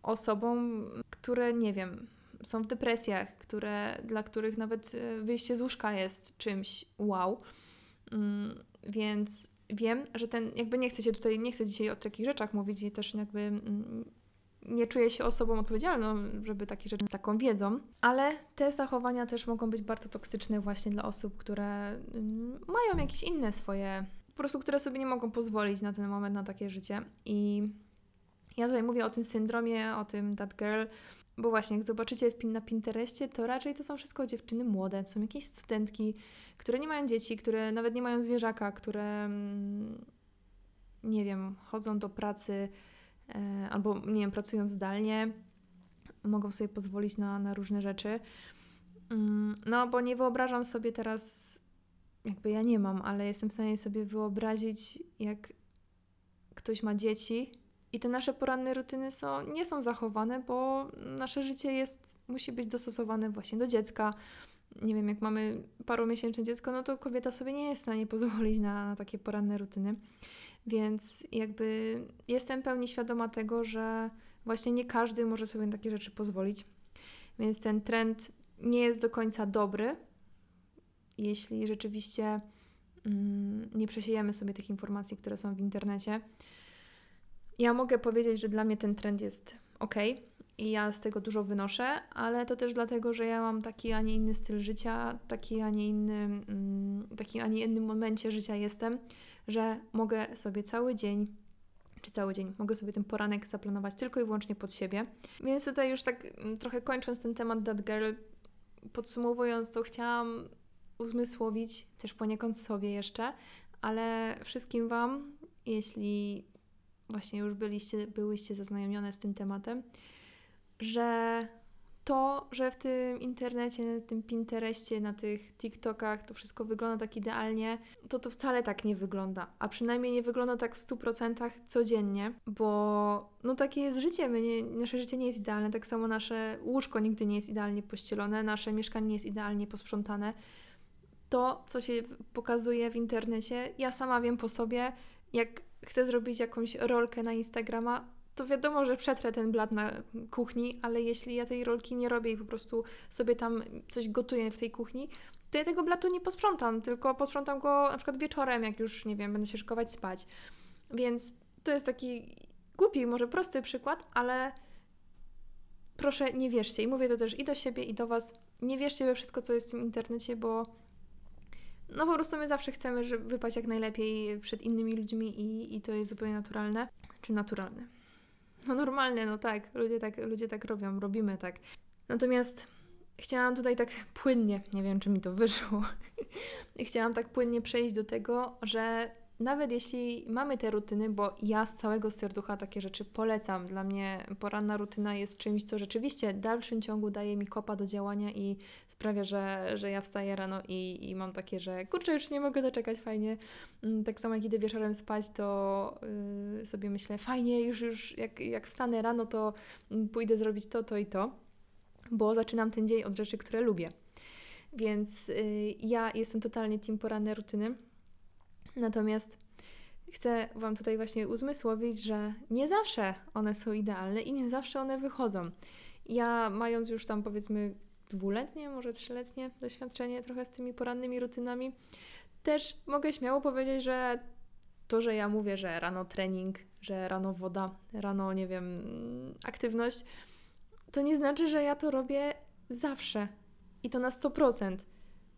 osobom, które nie wiem, są w depresjach, które, dla których nawet y, wyjście z łóżka jest czymś wow. Mm, więc wiem, że ten, jakby nie chcę się tutaj, nie chcę dzisiaj o takich rzeczach mówić i też jakby mm, nie czuję się osobą odpowiedzialną, żeby takie rzeczy z taką wiedzą, ale te zachowania też mogą być bardzo toksyczne właśnie dla osób, które mm, mają jakieś inne swoje, po prostu które sobie nie mogą pozwolić na ten moment na takie życie. I ja tutaj mówię o tym syndromie, o tym that girl, bo właśnie, jak zobaczycie na Pinterestie, to raczej to są wszystko dziewczyny młode, to są jakieś studentki, które nie mają dzieci, które nawet nie mają zwierzaka, które mm, nie wiem, chodzą do pracy e, albo nie wiem, pracują zdalnie, mogą sobie pozwolić na, na różne rzeczy. Mm, no, bo nie wyobrażam sobie teraz, jakby ja nie mam, ale jestem w stanie sobie wyobrazić, jak ktoś ma dzieci i te nasze poranne rutyny są, nie są zachowane, bo nasze życie jest, musi być dostosowane właśnie do dziecka. Nie wiem, jak mamy paromiesięczne dziecko, no to kobieta sobie nie jest w stanie pozwolić na, na takie poranne rutyny. Więc jakby jestem pełni świadoma tego, że właśnie nie każdy może sobie na takie rzeczy pozwolić. Więc ten trend nie jest do końca dobry, jeśli rzeczywiście mm, nie przesiejemy sobie tych informacji, które są w internecie. Ja mogę powiedzieć, że dla mnie ten trend jest ok i ja z tego dużo wynoszę, ale to też dlatego, że ja mam taki, a nie inny styl życia, taki, a nie inny, mm, taki, a nie innym momencie życia jestem, że mogę sobie cały dzień czy cały dzień. Mogę sobie ten poranek zaplanować tylko i wyłącznie pod siebie. Więc tutaj już tak mm, trochę kończąc ten temat That Girl, podsumowując to, chciałam uzmysłowić też poniekąd sobie jeszcze, ale wszystkim Wam, jeśli właśnie już byliście, byłyście zaznajomione z tym tematem, że to, że w tym internecie, na tym Pinterestie, na tych TikTokach to wszystko wygląda tak idealnie, to to wcale tak nie wygląda. A przynajmniej nie wygląda tak w 100% codziennie, bo no takie jest życie. My nie, nasze życie nie jest idealne. Tak samo nasze łóżko nigdy nie jest idealnie pościelone, nasze mieszkanie nie jest idealnie posprzątane. To, co się pokazuje w internecie, ja sama wiem po sobie, jak chcę zrobić jakąś rolkę na Instagrama, to wiadomo, że przetrę ten blat na kuchni, ale jeśli ja tej rolki nie robię i po prostu sobie tam coś gotuję w tej kuchni, to ja tego blatu nie posprzątam, tylko posprzątam go na przykład wieczorem, jak już, nie wiem, będę się szykować spać. Więc to jest taki głupi, może prosty przykład, ale proszę nie wierzcie. I mówię to też i do siebie, i do Was. Nie wierzcie we wszystko, co jest w tym internecie, bo no po prostu my zawsze chcemy żeby wypaść jak najlepiej przed innymi ludźmi i, i to jest zupełnie naturalne. Czy naturalne? No normalne, no tak. Ludzie tak, ludzie tak robią, robimy tak. Natomiast chciałam tutaj tak płynnie, nie wiem czy mi to wyszło, chciałam tak płynnie przejść do tego, że nawet jeśli mamy te rutyny, bo ja z całego serducha takie rzeczy polecam. Dla mnie poranna rutyna jest czymś, co rzeczywiście w dalszym ciągu daje mi kopa do działania i sprawia, że, że ja wstaję rano i, i mam takie, że kurczę, już nie mogę doczekać, fajnie. Mm, tak samo jak idę wieczorem spać, to yy, sobie myślę, fajnie, już, już jak, jak wstanę rano, to mm, pójdę zrobić to, to i to, bo zaczynam ten dzień od rzeczy, które lubię. Więc yy, ja jestem totalnie team poranne rutyny Natomiast chcę Wam tutaj właśnie uzmysłowić, że nie zawsze one są idealne i nie zawsze one wychodzą. Ja, mając już tam powiedzmy dwuletnie, może trzyletnie doświadczenie trochę z tymi porannymi rutynami, też mogę śmiało powiedzieć, że to, że ja mówię, że rano trening, że rano woda, rano, nie wiem, aktywność, to nie znaczy, że ja to robię zawsze i to na 100%,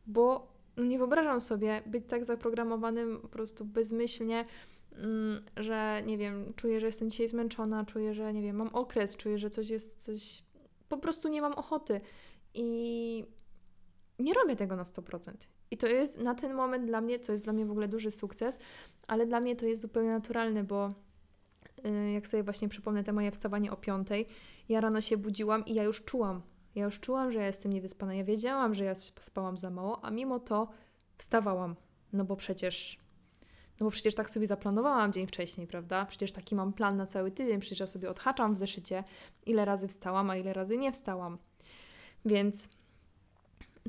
bo no nie wyobrażam sobie być tak zaprogramowanym po prostu bezmyślnie, mm, że nie wiem, czuję, że jestem dzisiaj zmęczona, czuję, że nie wiem, mam okres, czuję, że coś jest, coś. Po prostu nie mam ochoty. I nie robię tego na 100%. I to jest na ten moment dla mnie, to jest dla mnie w ogóle duży sukces, ale dla mnie to jest zupełnie naturalne, bo yy, jak sobie właśnie przypomnę te moje wstawanie o piątej, ja rano się budziłam i ja już czułam, ja już czułam, że ja jestem niewyspana. Ja wiedziałam, że ja spałam za mało, a mimo to wstawałam. No bo przecież no bo przecież tak sobie zaplanowałam dzień wcześniej, prawda? Przecież taki mam plan na cały tydzień, przecież ja sobie odhaczam w zeszycie, ile razy wstałam, a ile razy nie wstałam. Więc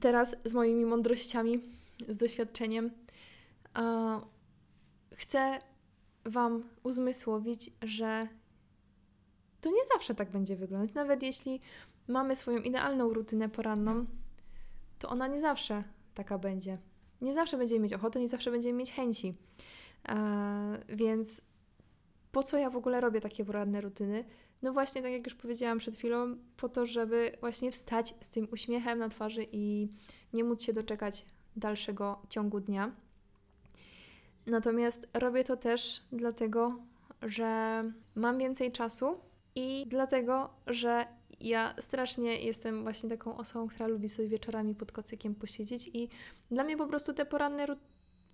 teraz z moimi mądrościami, z doświadczeniem, chcę Wam uzmysłowić, że to nie zawsze tak będzie wyglądać. Nawet jeśli mamy swoją idealną rutynę poranną, to ona nie zawsze taka będzie. Nie zawsze będziemy mieć ochotę, nie zawsze będziemy mieć chęci. E, więc po co ja w ogóle robię takie poranne rutyny? No właśnie, tak jak już powiedziałam przed chwilą, po to, żeby właśnie wstać z tym uśmiechem na twarzy i nie móc się doczekać dalszego ciągu dnia. Natomiast robię to też dlatego, że mam więcej czasu i dlatego, że ja strasznie jestem właśnie taką osobą, która lubi sobie wieczorami pod kocykiem posiedzieć i dla mnie po prostu te poranne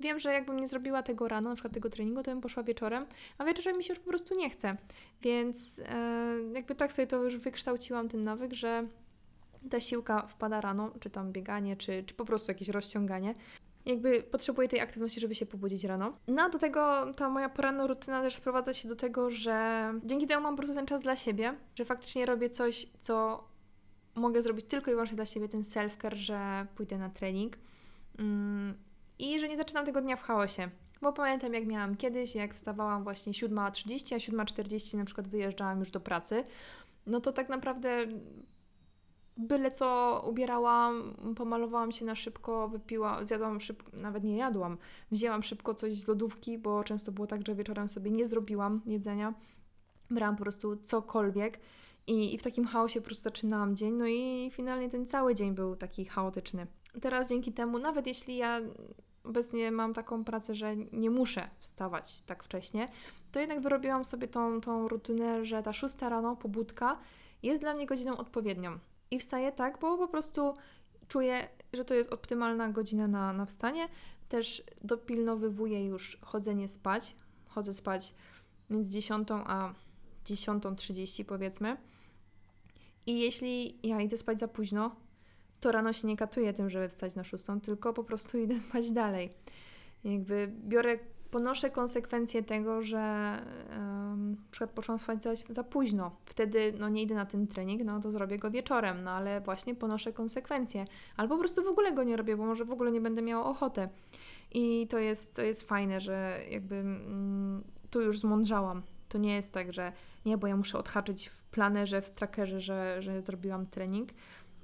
Wiem, że jakbym nie zrobiła tego rano, na przykład tego treningu, to bym poszła wieczorem, a wieczorem mi się już po prostu nie chce. Więc e, jakby tak sobie to już wykształciłam ten nawyk, że ta siłka wpada rano, czy tam bieganie, czy, czy po prostu jakieś rozciąganie jakby potrzebuję tej aktywności, żeby się pobudzić rano. No do tego ta moja poranna rutyna też sprowadza się do tego, że dzięki temu mam po prostu ten czas dla siebie, że faktycznie robię coś, co mogę zrobić tylko i wyłącznie dla siebie, ten self-care, że pójdę na trening mm, i że nie zaczynam tego dnia w chaosie. Bo pamiętam, jak miałam kiedyś, jak wstawałam właśnie 7.30, a 7.40 na przykład wyjeżdżałam już do pracy, no to tak naprawdę byle co ubierałam, pomalowałam się na szybko, wypiłam, zjadłam szybko, nawet nie jadłam, wzięłam szybko coś z lodówki, bo często było tak, że wieczorem sobie nie zrobiłam jedzenia, brałam po prostu cokolwiek i, i w takim chaosie po prostu zaczynałam dzień, no i finalnie ten cały dzień był taki chaotyczny. Teraz dzięki temu, nawet jeśli ja obecnie mam taką pracę, że nie muszę wstawać tak wcześnie, to jednak wyrobiłam sobie tą, tą rutynę, że ta szósta rano, pobudka jest dla mnie godziną odpowiednią. I wstaję tak, bo po prostu czuję, że to jest optymalna godzina na, na wstanie. Też dopilnowywuję już chodzenie spać. Chodzę spać między 10 a 10.30 powiedzmy. I jeśli ja idę spać za późno, to rano się nie katuję tym, żeby wstać na szóstą, tylko po prostu idę spać dalej. Jakby biorę, ponoszę konsekwencje tego, że um, przykład poszłam spać za, za późno. Wtedy no nie idę na ten trening, no to zrobię go wieczorem, no ale właśnie ponoszę konsekwencje. Albo po prostu w ogóle go nie robię, bo może w ogóle nie będę miała ochoty. I to jest, to jest fajne, że jakby mm, tu już zmądrzałam. To nie jest tak, że nie, bo ja muszę odhaczyć w planerze, w trackerze, że, że zrobiłam trening,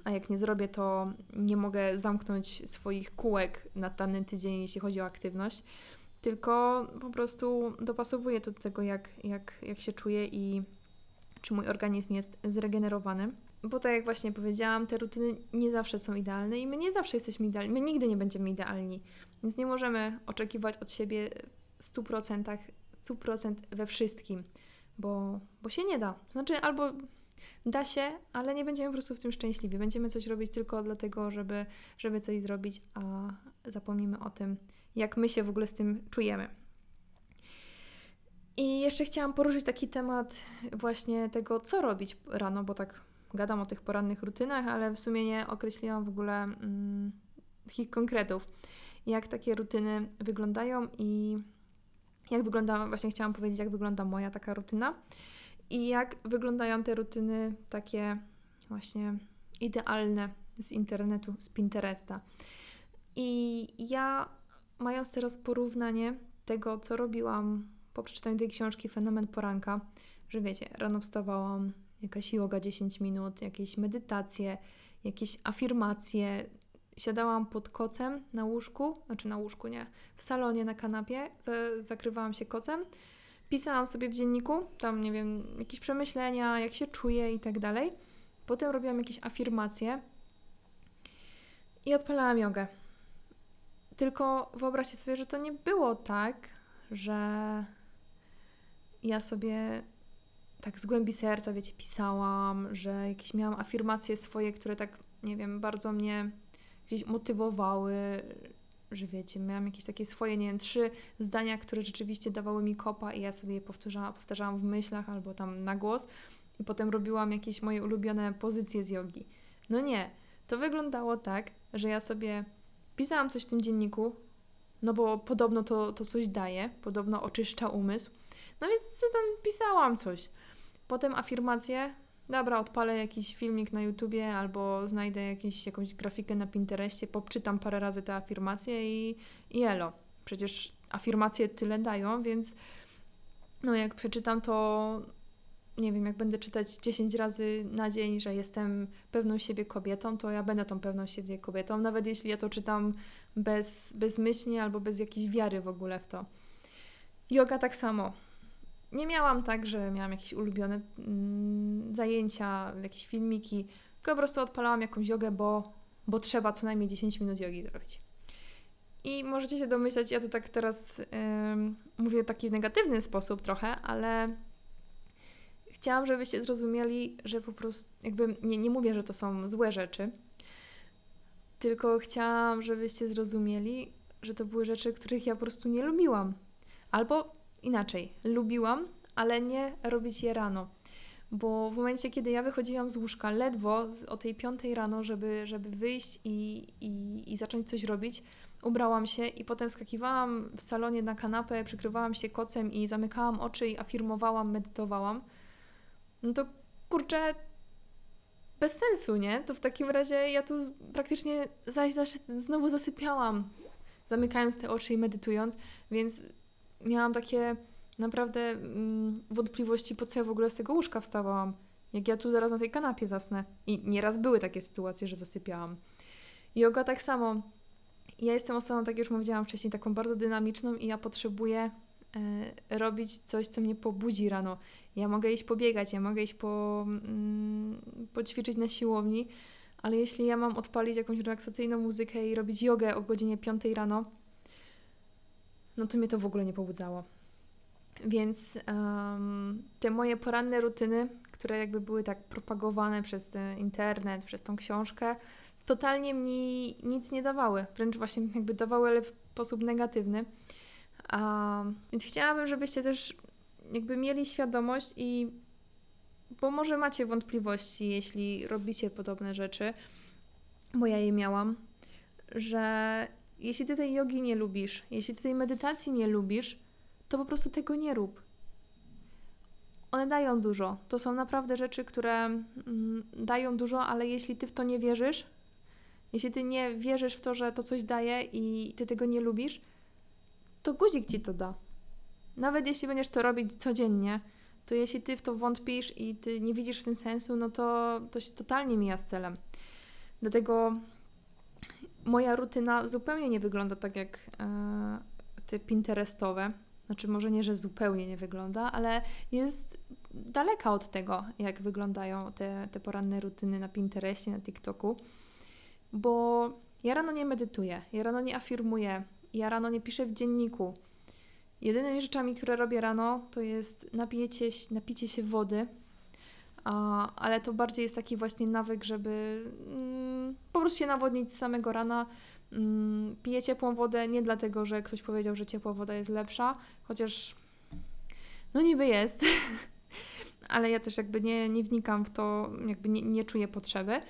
a jak nie zrobię, to nie mogę zamknąć swoich kółek na dany tydzień, jeśli chodzi o aktywność, tylko po prostu dopasowuję to do tego, jak, jak, jak się czuję i czy mój organizm jest zregenerowany. Bo tak jak właśnie powiedziałam, te rutyny nie zawsze są idealne i my nie zawsze jesteśmy idealni, my nigdy nie będziemy idealni, więc nie możemy oczekiwać od siebie 100%, 100% we wszystkim, bo, bo się nie da. Znaczy, albo Da się, ale nie będziemy po prostu w tym szczęśliwi. Będziemy coś robić tylko dlatego, żeby, żeby coś zrobić, a zapomnimy o tym, jak my się w ogóle z tym czujemy. I jeszcze chciałam poruszyć taki temat właśnie tego, co robić rano, bo tak gadam o tych porannych rutynach, ale w sumie nie określiłam w ogóle mm, takich konkretów, jak takie rutyny wyglądają i jak wygląda, właśnie chciałam powiedzieć, jak wygląda moja taka rutyna i jak wyglądają te rutyny takie właśnie idealne z internetu, z Pinteresta. I ja, mając teraz porównanie tego, co robiłam po przeczytaniu tej książki Fenomen Poranka, że wiecie, rano wstawałam, jakaś yoga 10 minut, jakieś medytacje, jakieś afirmacje. Siadałam pod kocem na łóżku, znaczy na łóżku nie, w salonie na kanapie, zakrywałam się kocem pisałam sobie w dzienniku, tam nie wiem, jakieś przemyślenia, jak się czuję i tak dalej. Potem robiłam jakieś afirmacje i odpalałam jogę. Tylko wyobraźcie sobie, że to nie było tak, że ja sobie tak z głębi serca, wiecie, pisałam, że jakieś miałam afirmacje swoje, które tak, nie wiem, bardzo mnie gdzieś motywowały, że wiecie, miałam jakieś takie swoje, nie wiem, trzy zdania, które rzeczywiście dawały mi kopa i ja sobie je powtarzałam, powtarzałam w myślach albo tam na głos i potem robiłam jakieś moje ulubione pozycje z jogi. No nie, to wyglądało tak, że ja sobie pisałam coś w tym dzienniku, no bo podobno to, to coś daje, podobno oczyszcza umysł. No więc tam pisałam coś. Potem afirmacje, dobra, odpalę jakiś filmik na YouTubie albo znajdę jakieś, jakąś grafikę na Pinterestie, poczytam parę razy te afirmacje i, i elo. Przecież afirmacje tyle dają, więc no jak przeczytam to nie wiem, jak będę czytać 10 razy na dzień, że jestem pewną siebie kobietą, to ja będę tą pewną siebie kobietą, nawet jeśli ja to czytam bez, bezmyślnie albo bez jakiejś wiary w ogóle w to. Yoga tak samo nie miałam tak, że miałam jakieś ulubione mm, zajęcia, jakieś filmiki, tylko po prostu odpalałam jakąś jogę, bo, bo trzeba co najmniej 10 minut jogi zrobić. I możecie się domyślać, ja to tak teraz yy, mówię w taki negatywny sposób trochę, ale chciałam, żebyście zrozumieli, że po prostu, jakby nie, nie mówię, że to są złe rzeczy, tylko chciałam, żebyście zrozumieli, że to były rzeczy, których ja po prostu nie lubiłam. Albo inaczej, lubiłam, ale nie robić je rano. Bo w momencie, kiedy ja wychodziłam z łóżka ledwo o tej piątej rano, żeby, żeby wyjść i, i, i zacząć coś robić, ubrałam się i potem skakiwałam w salonie na kanapę, przykrywałam się kocem i zamykałam oczy i afirmowałam, medytowałam, no to kurczę, bez sensu, nie? To w takim razie ja tu praktycznie zaś, zaś znowu zasypiałam, zamykając te oczy i medytując, więc miałam takie naprawdę mm, wątpliwości, po co ja w ogóle z tego łóżka wstawałam. Jak ja tu zaraz na tej kanapie zasnę. I nieraz były takie sytuacje, że zasypiałam. Yoga tak samo. Ja jestem osobą, tak jak już powiedziałam wcześniej, taką bardzo dynamiczną i ja potrzebuję robić coś, co mnie pobudzi rano. Ja mogę iść pobiegać, ja mogę iść po, mm, poćwiczyć na siłowni, ale jeśli ja mam odpalić jakąś relaksacyjną muzykę i robić jogę o godzinie 5 rano, no to mnie to w ogóle nie pobudzało. Więc um, te moje poranne rutyny, które jakby były tak propagowane przez internet, przez tą książkę, totalnie mi nic nie dawały. Wręcz właśnie jakby dawały, ale w sposób negatywny. Um, więc chciałabym, żebyście też jakby mieli świadomość i bo może macie wątpliwości, jeśli robicie podobne rzeczy, bo ja je miałam, że jeśli ty tej jogi nie lubisz, jeśli ty tej medytacji nie lubisz, to po prostu tego nie rób. One dają dużo. To są naprawdę rzeczy, które mm, dają dużo, ale jeśli ty w to nie wierzysz, jeśli ty nie wierzysz w to, że to coś daje i ty tego nie lubisz, to guzik ci to da. Nawet jeśli będziesz to robić codziennie, to jeśli ty w to wątpisz i ty nie widzisz w tym sensu, no to to się totalnie mija z celem. Dlatego moja rutyna zupełnie nie wygląda tak jak e, te Pinterestowe. Znaczy, może nie, że zupełnie nie wygląda, ale jest daleka od tego, jak wyglądają te, te poranne rutyny na Pinterestie, na TikToku. Bo ja rano nie medytuję, ja rano nie afirmuję, ja rano nie piszę w dzienniku. Jedynymi rzeczami, które robię rano, to jest napijecie, napicie się wody, a, ale to bardziej jest taki właśnie nawyk, żeby mm, po prostu się nawodnić z samego rana. Mm, piję ciepłą wodę nie dlatego, że ktoś powiedział, że ciepła woda jest lepsza, chociaż no niby jest, ale ja też jakby nie, nie wnikam w to, jakby nie, nie czuję potrzeby.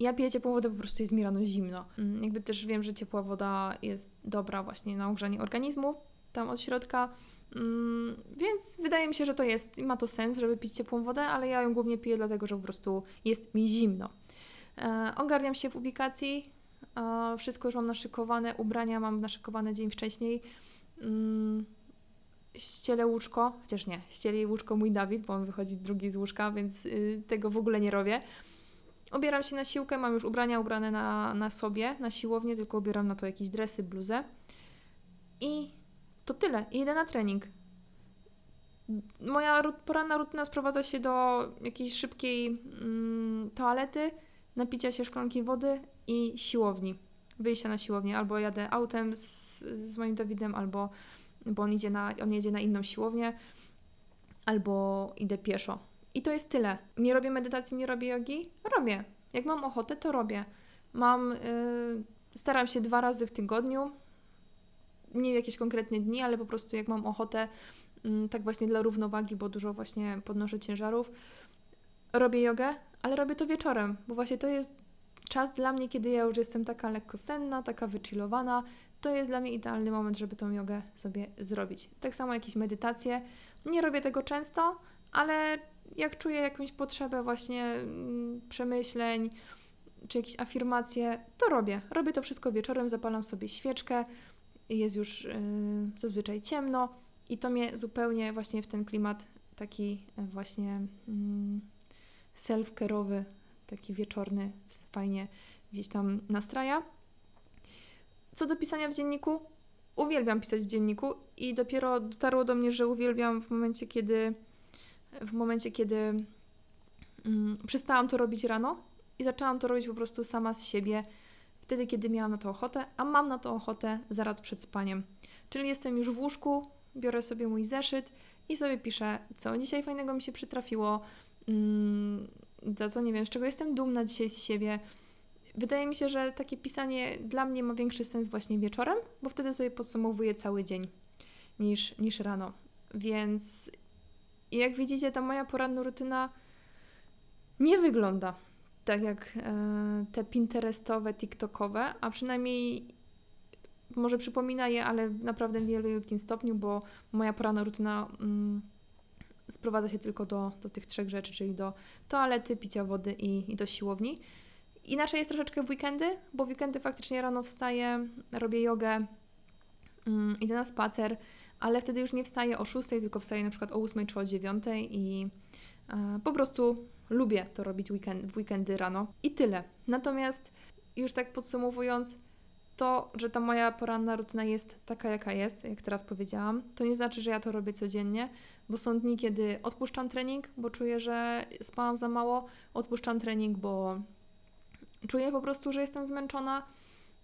Ja piję ciepłą wodę, po prostu jest mi rano zimno. Mm, jakby też wiem, że ciepła woda jest dobra właśnie na ogrzanie organizmu, tam od środka. Mm, więc wydaje mi się, że to jest, ma to sens, żeby pić ciepłą wodę, ale ja ją głównie piję dlatego, że po prostu jest mi zimno. E, ogarniam się w ubikacji, e, wszystko już mam naszykowane, ubrania mam naszykowane dzień wcześniej. Mm, ścielę łóżko, chociaż nie, ścieli łóżko mój Dawid, bo on wychodzi drugi z łóżka, więc y, tego w ogóle nie robię. Obieram się na siłkę, mam już ubrania ubrane na, na sobie, na siłownię, tylko ubieram na to jakieś dresy, bluzę. I to tyle. I idę na trening. Moja poranna rutyna sprowadza się do jakiejś szybkiej mm, toalety, napicia się szklanki wody i siłowni. Wyjścia na siłownię. Albo jadę autem z, z moim Dawidem, albo bo on, idzie na, on jedzie na inną siłownię, albo idę pieszo. I to jest tyle. Nie robię medytacji, nie robię jogi? Robię. Jak mam ochotę, to robię. Mam, yy, staram się dwa razy w tygodniu, nie w jakieś konkretne dni, ale po prostu jak mam ochotę, yy, tak właśnie dla równowagi, bo dużo właśnie podnoszę ciężarów, robię jogę, ale robię to wieczorem, bo właśnie to jest czas dla mnie, kiedy ja już jestem taka lekko senna, taka wychillowana, to jest dla mnie idealny moment, żeby tą jogę sobie zrobić. Tak samo jakieś medytacje. Nie robię tego często, ale jak czuję jakąś potrzebę właśnie mm, przemyśleń czy jakieś afirmacje, to robię. Robię to wszystko wieczorem, zapalam sobie świeczkę, jest już yy, zazwyczaj ciemno i to mnie zupełnie właśnie w ten klimat taki e, właśnie yy, self-care'owy, taki wieczorny fajnie gdzieś tam nastraja. Co do pisania w dzienniku, uwielbiam pisać w dzienniku i dopiero dotarło do mnie, że uwielbiam w momencie, kiedy w momencie, kiedy mm, przestałam to robić rano i zaczęłam to robić po prostu sama z siebie, wtedy, kiedy miałam na to ochotę, a mam na to ochotę zaraz przed spaniem. Czyli jestem już w łóżku, biorę sobie mój zeszyt i sobie piszę, co dzisiaj fajnego mi się przytrafiło, mm, za co nie wiem, z czego jestem dumna dzisiaj z siebie. Wydaje mi się, że takie pisanie dla mnie ma większy sens właśnie wieczorem, bo wtedy sobie podsumowuję cały dzień niż, niż rano. Więc i jak widzicie, ta moja poranna rutyna nie wygląda tak jak e, te pinterestowe, tiktokowe, a przynajmniej może przypomina je, ale naprawdę w wielkim stopniu, bo moja poranna rutyna mm, sprowadza się tylko do, do tych trzech rzeczy, czyli do toalety, picia wody i, i do siłowni. Inaczej jest troszeczkę w weekendy, bo w weekendy faktycznie rano wstaję, robię jogę, mm, idę na spacer, ale wtedy już nie wstaję o 6, tylko wstaję na przykład o 8 czy o 9 i e, po prostu lubię to robić weekend, w weekendy rano i tyle. Natomiast już tak podsumowując, to, że ta moja poranna rutyna jest taka, jaka jest, jak teraz powiedziałam, to nie znaczy, że ja to robię codziennie, bo są dni, kiedy odpuszczam trening, bo czuję, że spałam za mało, odpuszczam trening, bo czuję po prostu, że jestem zmęczona,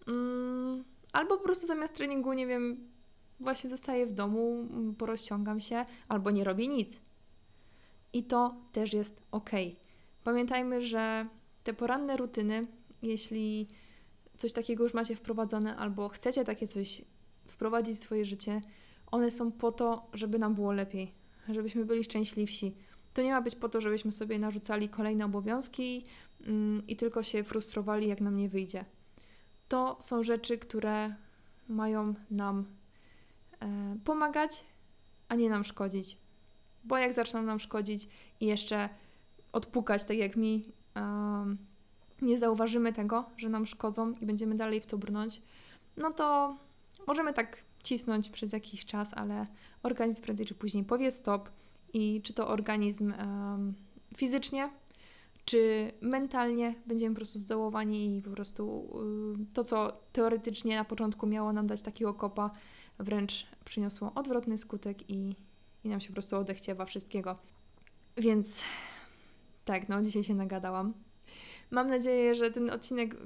mm, albo po prostu zamiast treningu, nie wiem, właśnie zostaję w domu, porozciągam się albo nie robię nic. I to też jest ok. Pamiętajmy, że te poranne rutyny, jeśli coś takiego już macie wprowadzone albo chcecie takie coś wprowadzić w swoje życie, one są po to, żeby nam było lepiej, żebyśmy byli szczęśliwsi. To nie ma być po to, żebyśmy sobie narzucali kolejne obowiązki mm, i tylko się frustrowali, jak nam nie wyjdzie. To są rzeczy, które mają nam pomagać, a nie nam szkodzić. Bo jak zaczną nam szkodzić i jeszcze odpukać, tak jak mi, um, nie zauważymy tego, że nam szkodzą i będziemy dalej w to brnąć, no to możemy tak cisnąć przez jakiś czas, ale organizm prędzej czy później powie stop i czy to organizm um, fizycznie, czy mentalnie będziemy po prostu zdołowani i po prostu y, to, co teoretycznie na początku miało nam dać takiego kopa, wręcz przyniosło odwrotny skutek i, i nam się po prostu odechciewa wszystkiego. Więc tak, no dzisiaj się nagadałam. Mam nadzieję, że ten odcinek y,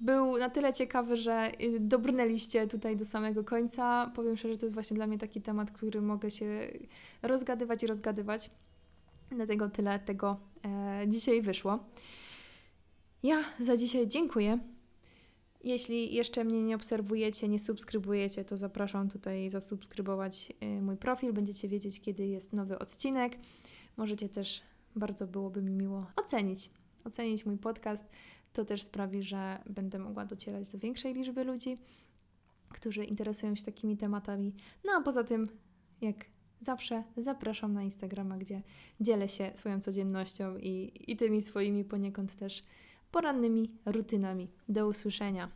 był na tyle ciekawy, że y, dobrnęliście tutaj do samego końca. Powiem szczerze, że to jest właśnie dla mnie taki temat, który mogę się rozgadywać i rozgadywać. Dlatego tyle tego e, dzisiaj wyszło. Ja za dzisiaj dziękuję. Jeśli jeszcze mnie nie obserwujecie, nie subskrybujecie, to zapraszam tutaj zasubskrybować y, mój profil. Będziecie wiedzieć, kiedy jest nowy odcinek. Możecie też, bardzo byłoby mi miło, ocenić. Ocenić mój podcast. To też sprawi, że będę mogła docierać do większej liczby ludzi, którzy interesują się takimi tematami. No a poza tym, jak zawsze, zapraszam na Instagrama, gdzie dzielę się swoją codziennością i, i tymi swoimi poniekąd też porannymi rutynami. Do usłyszenia.